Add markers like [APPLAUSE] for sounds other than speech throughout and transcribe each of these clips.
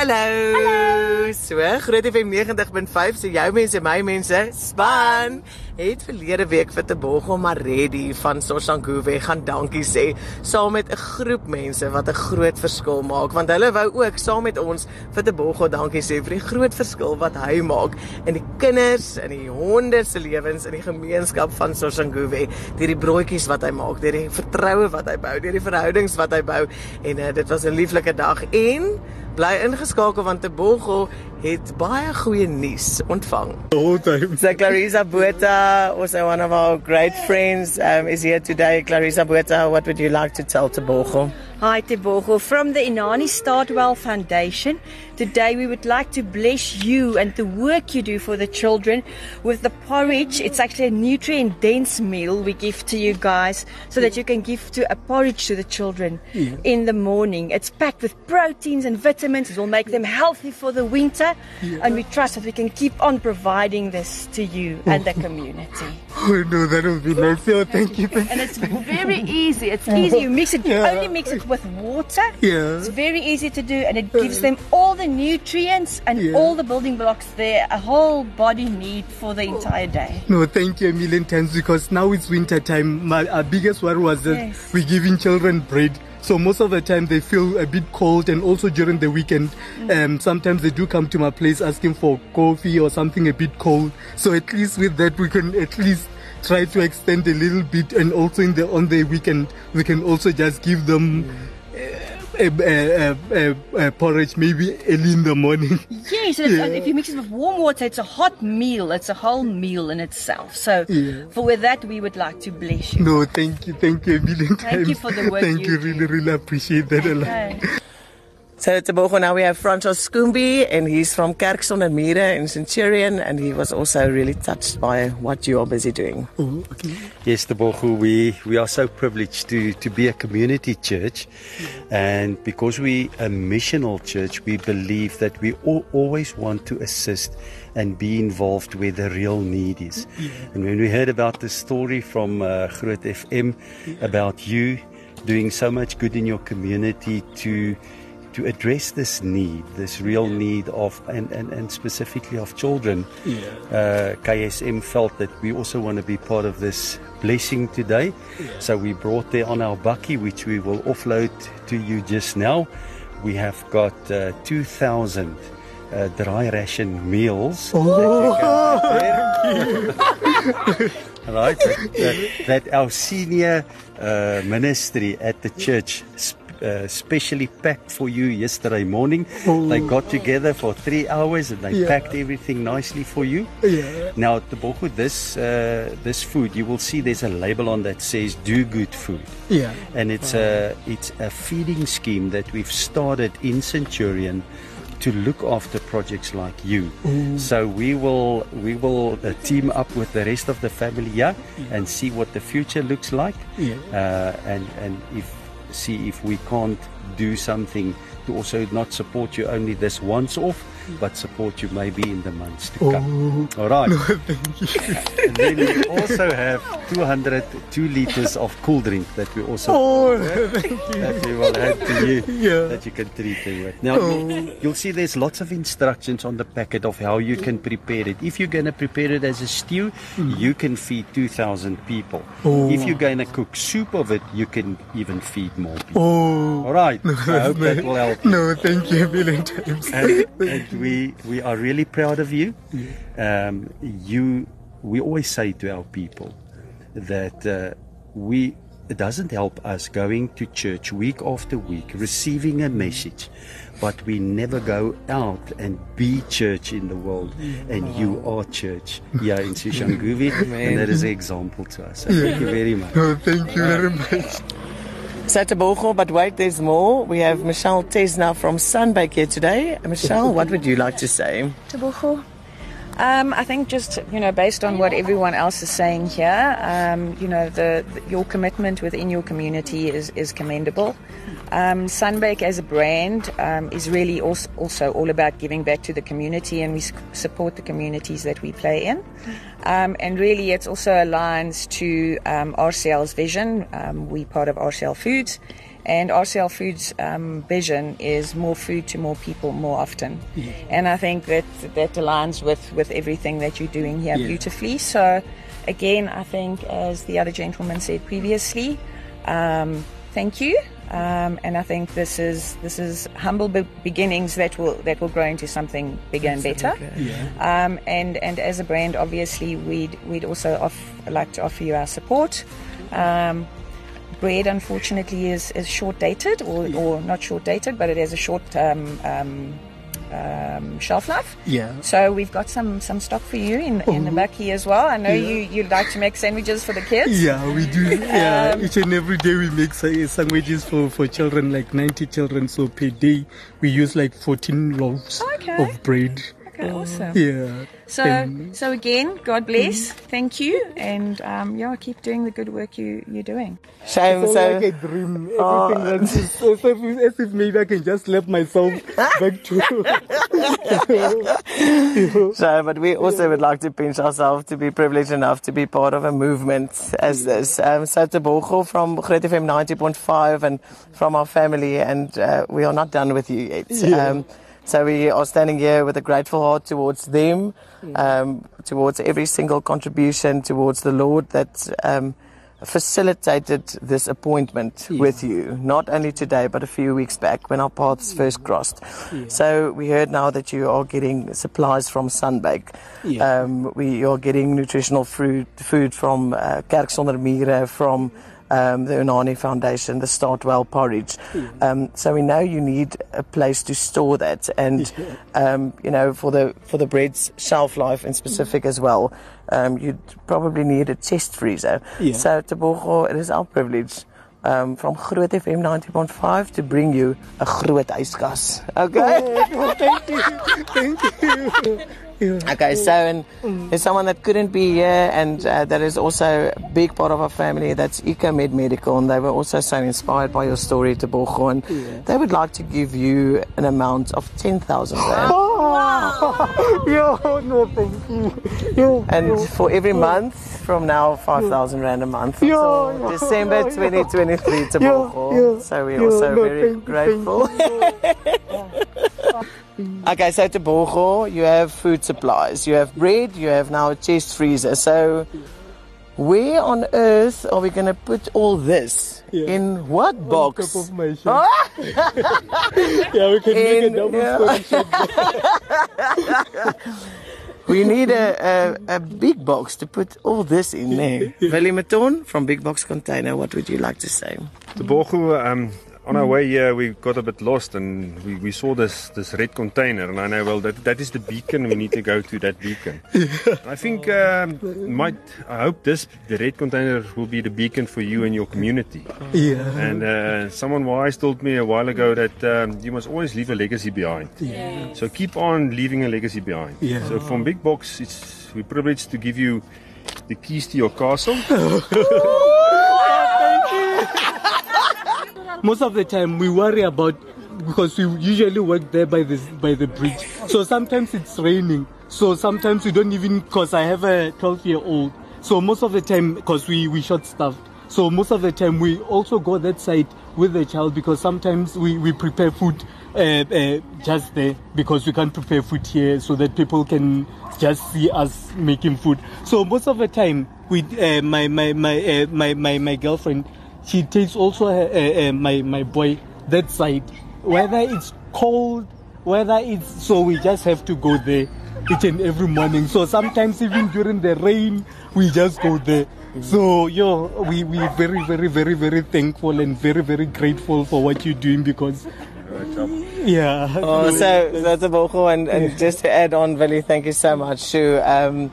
Hallo. Hallo. So, Groot FM 90.5 se jou mense, my mense, span. Het verlede week vir Tebogo Maredi van Soshanguve gaan dankie sê saam met 'n groep mense wat 'n groot verskil maak want hulle wou ook saam met ons vir Tebogo dankie sê vir die groot verskil wat hy maak in die kinders en die honde se lewens in die gemeenskap van Soshanguve deur die broodjies wat hy maak, deur die vertroue wat hy bou, deur die verhoudings wat hy bou en uh, dit was 'n lieflike dag en bly ingeskakel want Tebogo het baie goeie nuus ontvang. So Clarissa Botha, also one of our great friends, um, is here today. Clarissa Botha, what would you like to tell Tebogo? Hi Tebogo, from the Inani Startwell Foundation. Today we would like to bless you and the work you do for the children with the porridge. It's actually a nutrient dense meal we give to you guys so that you can give to a porridge to the children yeah. in the morning. It's packed with proteins and vitamins. It will make them healthy for the winter yeah. and we trust that we can keep on providing this to you and the oh. community. [LAUGHS] Oh no, that would be nice. Oh, thank you. Thank and it's [LAUGHS] very easy. It's easy. You mix it, yeah. only mix it with water. Yeah. It's very easy to do and it gives uh. them all the nutrients and yeah. all the building blocks there a whole body need for the entire day. No, thank you a million times because now it's winter time. My our biggest worry was that yes. we're giving children bread. So most of the time they feel a bit cold and also during the weekend mm. um, sometimes they do come to my place asking for coffee or something a bit cold. So at least with that we can at least try to extend a little bit and also in the on the weekend we can also just give them mm a, a, a, a, porridge maybe early in the morning. [LAUGHS] Yes, yeah. if you mix it with warm water, it's a hot meal. It's a whole meal in itself. So, yeah. for with that, we would like to bless you. No, thank you, thank you a million times. Thank you for the work. [LAUGHS] Thank you, you really, really appreciate that okay. a lot. [LAUGHS] So at Tebogo now we have Francois Skumbi and he's from Kerk Sonder Mure in Centurion and he was also really touched by what you are busy doing. Oh, okay. Yes, Tebogo, we, we are so privileged to, to be a community church yeah. and because we a missional church, we believe that we all, always want to assist and be involved where the real need is. Yeah. And when we heard about the story from uh, Groot FM yeah. about you doing so much good in your community to to address this need, this real need of, and, and, and specifically of children, yeah. uh, KSM felt that we also want to be part of this blessing today. Yeah. So we brought there on our bakkie, which we will offload to you just now. We have got uh, 2,000 uh, dry ration meals. Oh, right, [LAUGHS] that, that, our senior uh, ministry at the church uh, specially packed for you yesterday morning. Oh. They got together for three hours and they yeah. packed everything nicely for you. Yeah. Now at the Bohu, this uh, this food you will see there's a label on that says "Do Good Food." Yeah. And it's a it's a feeding scheme that we've started in Centurion to look after projects like you. Ooh. So we will we will uh, team up with the rest of the family here yeah. and see what the future looks like. Yeah. Uh, and and if see if we can't do something to also not support you only this once off, but support you maybe in the months to come. Oh, All right. [LAUGHS] No, thank you. and then we also have 200 two liters of cool drink that we also oh, [LAUGHS] thank you. that we will have to you yeah. that you can treat them with. Now oh. you'll see there's lots of instructions on the packet of how you can prepare it. If you're going to prepare it as a stew, mm. you can feed 2,000 people. Oh. If you're going to cook soup of it, you can even feed more people. Oh. All right. [LAUGHS] No, I hope that will help. You. No, thank you a million times. And, and we we are really proud of you. Um, you we always say to our people that uh, we it doesn't help us going to church week after week receiving a message but we never go out and be church in the world. And you are church yeah in Soshanguve [LAUGHS] and that is an example to us. So thank you very much. No, thank you very much Satabogo, but wait, there's more. We have Michelle Tesna from Sunbake here today. Michelle, what would you like to say? Tebogo. Um, I think just you know, based on what everyone else is saying here, um, you know, the, the, your commitment within your community is is commendable. Um, Sunbake as a brand um, is really also, also, all about giving back to the community, and we support the communities that we play in. Um, and really, it also aligns to um, RCL's vision. We're part of RCL Foods, And RCL Foods' um, vision is more food to more people more often. Yeah. And I think that that aligns with, with everything that you're doing here Yeah. beautifully. So, again, I think, as the other gentleman said previously, um, thank you. Um, and I think this is this is humble be- beginnings that will that will grow into something bigger and better. Yeah. Um, and and as a brand, obviously, we'd we'd also off, like to offer you our support. Um, bread, unfortunately, is, is short dated, or, or not short dated, but it has a short um, um, um, shelf life. Yeah. So we've got some some stock for you in, in the back here as well. I know you you like to make sandwiches for the kids. Yeah, we do. Yeah, [LAUGHS] Um, each and every day we make sandwiches for, for children, like 90 children. So per day we use like 14 loaves Okay. of bread. Okay, awesome. Yeah. So Um, so again, God bless. Thank you, and um, yeah, keep doing the good work you you're doing. Shame, It's so like a dream. Everything runs as, as, if, as if maybe I can just slap myself [LAUGHS] back to. [LAUGHS] So, but we also would like to pinch ourselves to be privileged enough to be part of a movement as this. Um, so, Tebogo from Groot FM 90.5 and from our family, and uh, we are not done with you yet. Yeah. Um, so, we are standing here with a grateful heart towards them, um, towards every single contribution, towards the Lord that. Um, facilitated this appointment with you, not only today, but a few weeks back when our paths first crossed. So we heard now that you are getting supplies from Sunbake. Yeah. Um, we are getting nutritional food, food from uh, Kerk Sonder Mure, from um, the Unani Foundation, the Start Well porridge. Um, so we know you need a place to store that, and [LAUGHS] um, you know for the for the bread's shelf life in specific as well, um, you'd probably need a chest freezer. Yeah. So Tebogo, it is our privilege. Um, from Groot FM 90.5 to bring you a groot yskas. Okay? Thank you. Thank you. [LAUGHS] Yeah. [LAUGHS] Okay, so and there's someone that couldn't be here, and uh, that is also a big part of our family. That's EcoMed Medical, and they were also so inspired by your story, Tebogo, and they would like to give you an amount of ten thousand rand. [LAUGHS] [LAUGHS] Yo, no, thank you. Yo, And for every month from now, 5,000 Rand a month Yeah, until yeah, December yeah, yeah. 2023 to Yeah, So we're yeah, also no, very thank grateful. Okay, so to Bochel, you have food supplies, you have bread, you have now a chest freezer. So where on earth are we going to put all this? Yeah. In what Top box? of my [LAUGHS] shirt. yeah, we can make a double yeah. [LAUGHS] We need a, a, a big box to put all this in there. [LAUGHS] Willie Maton from Big Box Container, what would you like to say? Tebogo, um, on our way here, we got a bit lost and we, we saw this this red container, and I know well that that is the beacon. We need to go to that beacon. [LAUGHS] I think um, might I hope this the red container will be the beacon for you and your community. Yeah. And uh, someone wise told me a while ago that um, you must always leave a legacy behind. So keep on leaving a legacy behind. Yeah. So from Big Box, it's we're privileged to give you the keys to your castle. [LAUGHS] [LAUGHS] Most of the time we worry about because we usually work there by the by the bridge. So sometimes it's raining. So sometimes we don't even because I have a 12 year old. So most of the time because we we short staffed. So most of the time we also go that side with the child because sometimes we we prepare food uh, uh, just there because we can't prepare food here so that people can just see us making food. So most of the time we uh, my my my, uh, my my my girlfriend she takes also her, uh, uh, my my boy that side whether it's cold whether it's so we just have to go there each and every morning so sometimes even during the rain we just go there so yo we we very very very very thankful and very very grateful for what you're doing because yeah Oh, so that's a vocal, and, and just to add on, Willie, thank you so much. Shu. Um,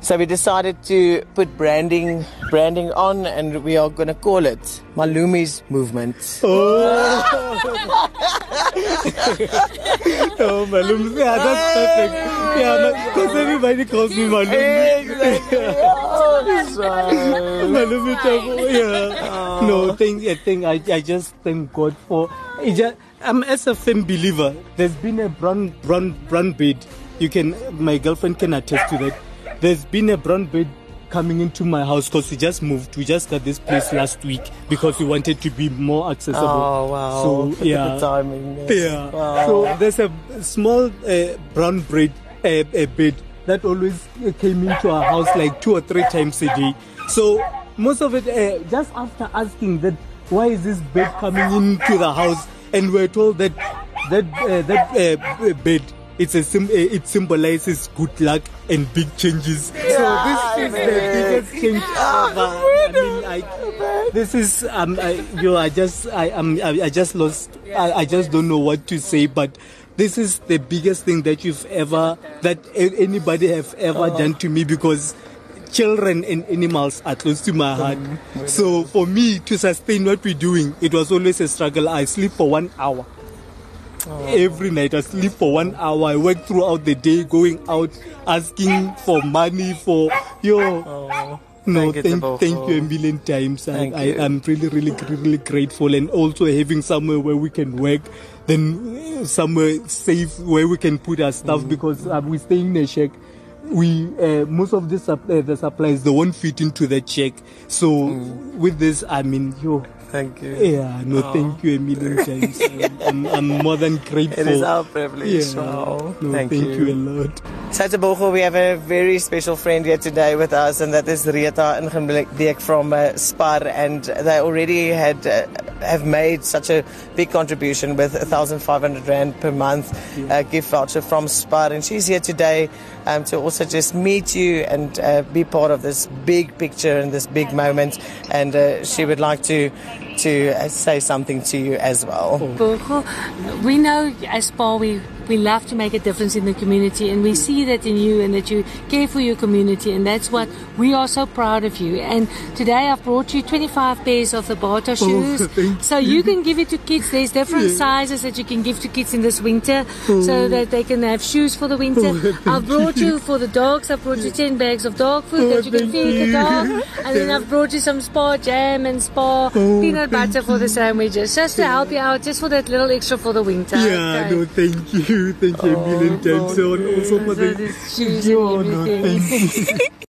so we decided to put branding branding on, and we are going to call it Malumi's Movement. [LAUGHS] oh. Oh Malum yeah that's perfect yeah because everybody calls me Malum Malum Chavo, yeah. Oh. No thank I think I, I just thank God for it just, I'm as a firm believer there's been a brown brown brown bed you can my girlfriend can attest to that there's been a brown bed coming into my house because we just moved. We just got this place last week because we wanted to be more accessible. Oh wow! So [LAUGHS] yeah, the timing. yes. yeah. Wow. So there's a small uh, brown bread uh, a bed that always uh, came into our house like two or three times a day. So most of it, uh, just after asking that, why is this bed coming into the house, and we're told that that uh, that uh, bed. It's a sim- uh, it symbolizes good luck and big changes. so this is the biggest change ever. I mean, I, this is um, I, you. I just I am I, I just lost. I, I just don't know what to say, but this is the biggest thing that you've ever that anybody have ever done to me because children and animals are close to my heart. So for me to sustain what we're doing, it was always a struggle. I sleep for one hour. Every night I sleep for one hour. I work throughout the day, going out, asking for money for yo. No, Thank you, thank, thank you a million times. I, I. I'm really, really, really grateful, and also having somewhere where we can work, then uh, somewhere safe where we can put our stuff Mm. because uh, we stay in a shack. We uh, most of uh, the supplies they won't fit into the check. So Mm. with this, I mean, yo, Thank you. yeah, no, thank you a million times. I'm, I'm more than grateful. [LAUGHS] It is our privilege. Yeah. Wow. No, thank, thank, you. you. a lot. So Tebogo, we have a very special friend here today with us, and that is Rita Ingebeek from uh, Spar, and they already had uh, have made such a big contribution with 1,500 rand per month uh, gift voucher from Spar, and she's here today um, to also just meet you and uh, be part of this big picture and this big moment, and uh, she would like to to uh, say something to you as well. We know as PAR we, we love to make a difference in the community and we see that in you and that you care for your community and that's what we are so proud of you. And today I've brought you 25 pairs of the Bata oh, shoes [LAUGHS] thank so you can give it to kids. There's different sizes that you can give to kids in this winter so oh. that they can have shoes for the winter. Oh, [LAUGHS] I've brought you for the dogs, I've brought you 10 bags of dog food that you can feed the you. dog [LAUGHS] and then I've brought you some Spar jam and Spar peanut butter for the sandwiches just to help you out, just for that little extra for the winter. Yeah, okay? no, thank you. Thank you a million times. So, also for So the. these shoes Yo, and no, everything. thank you. [LAUGHS]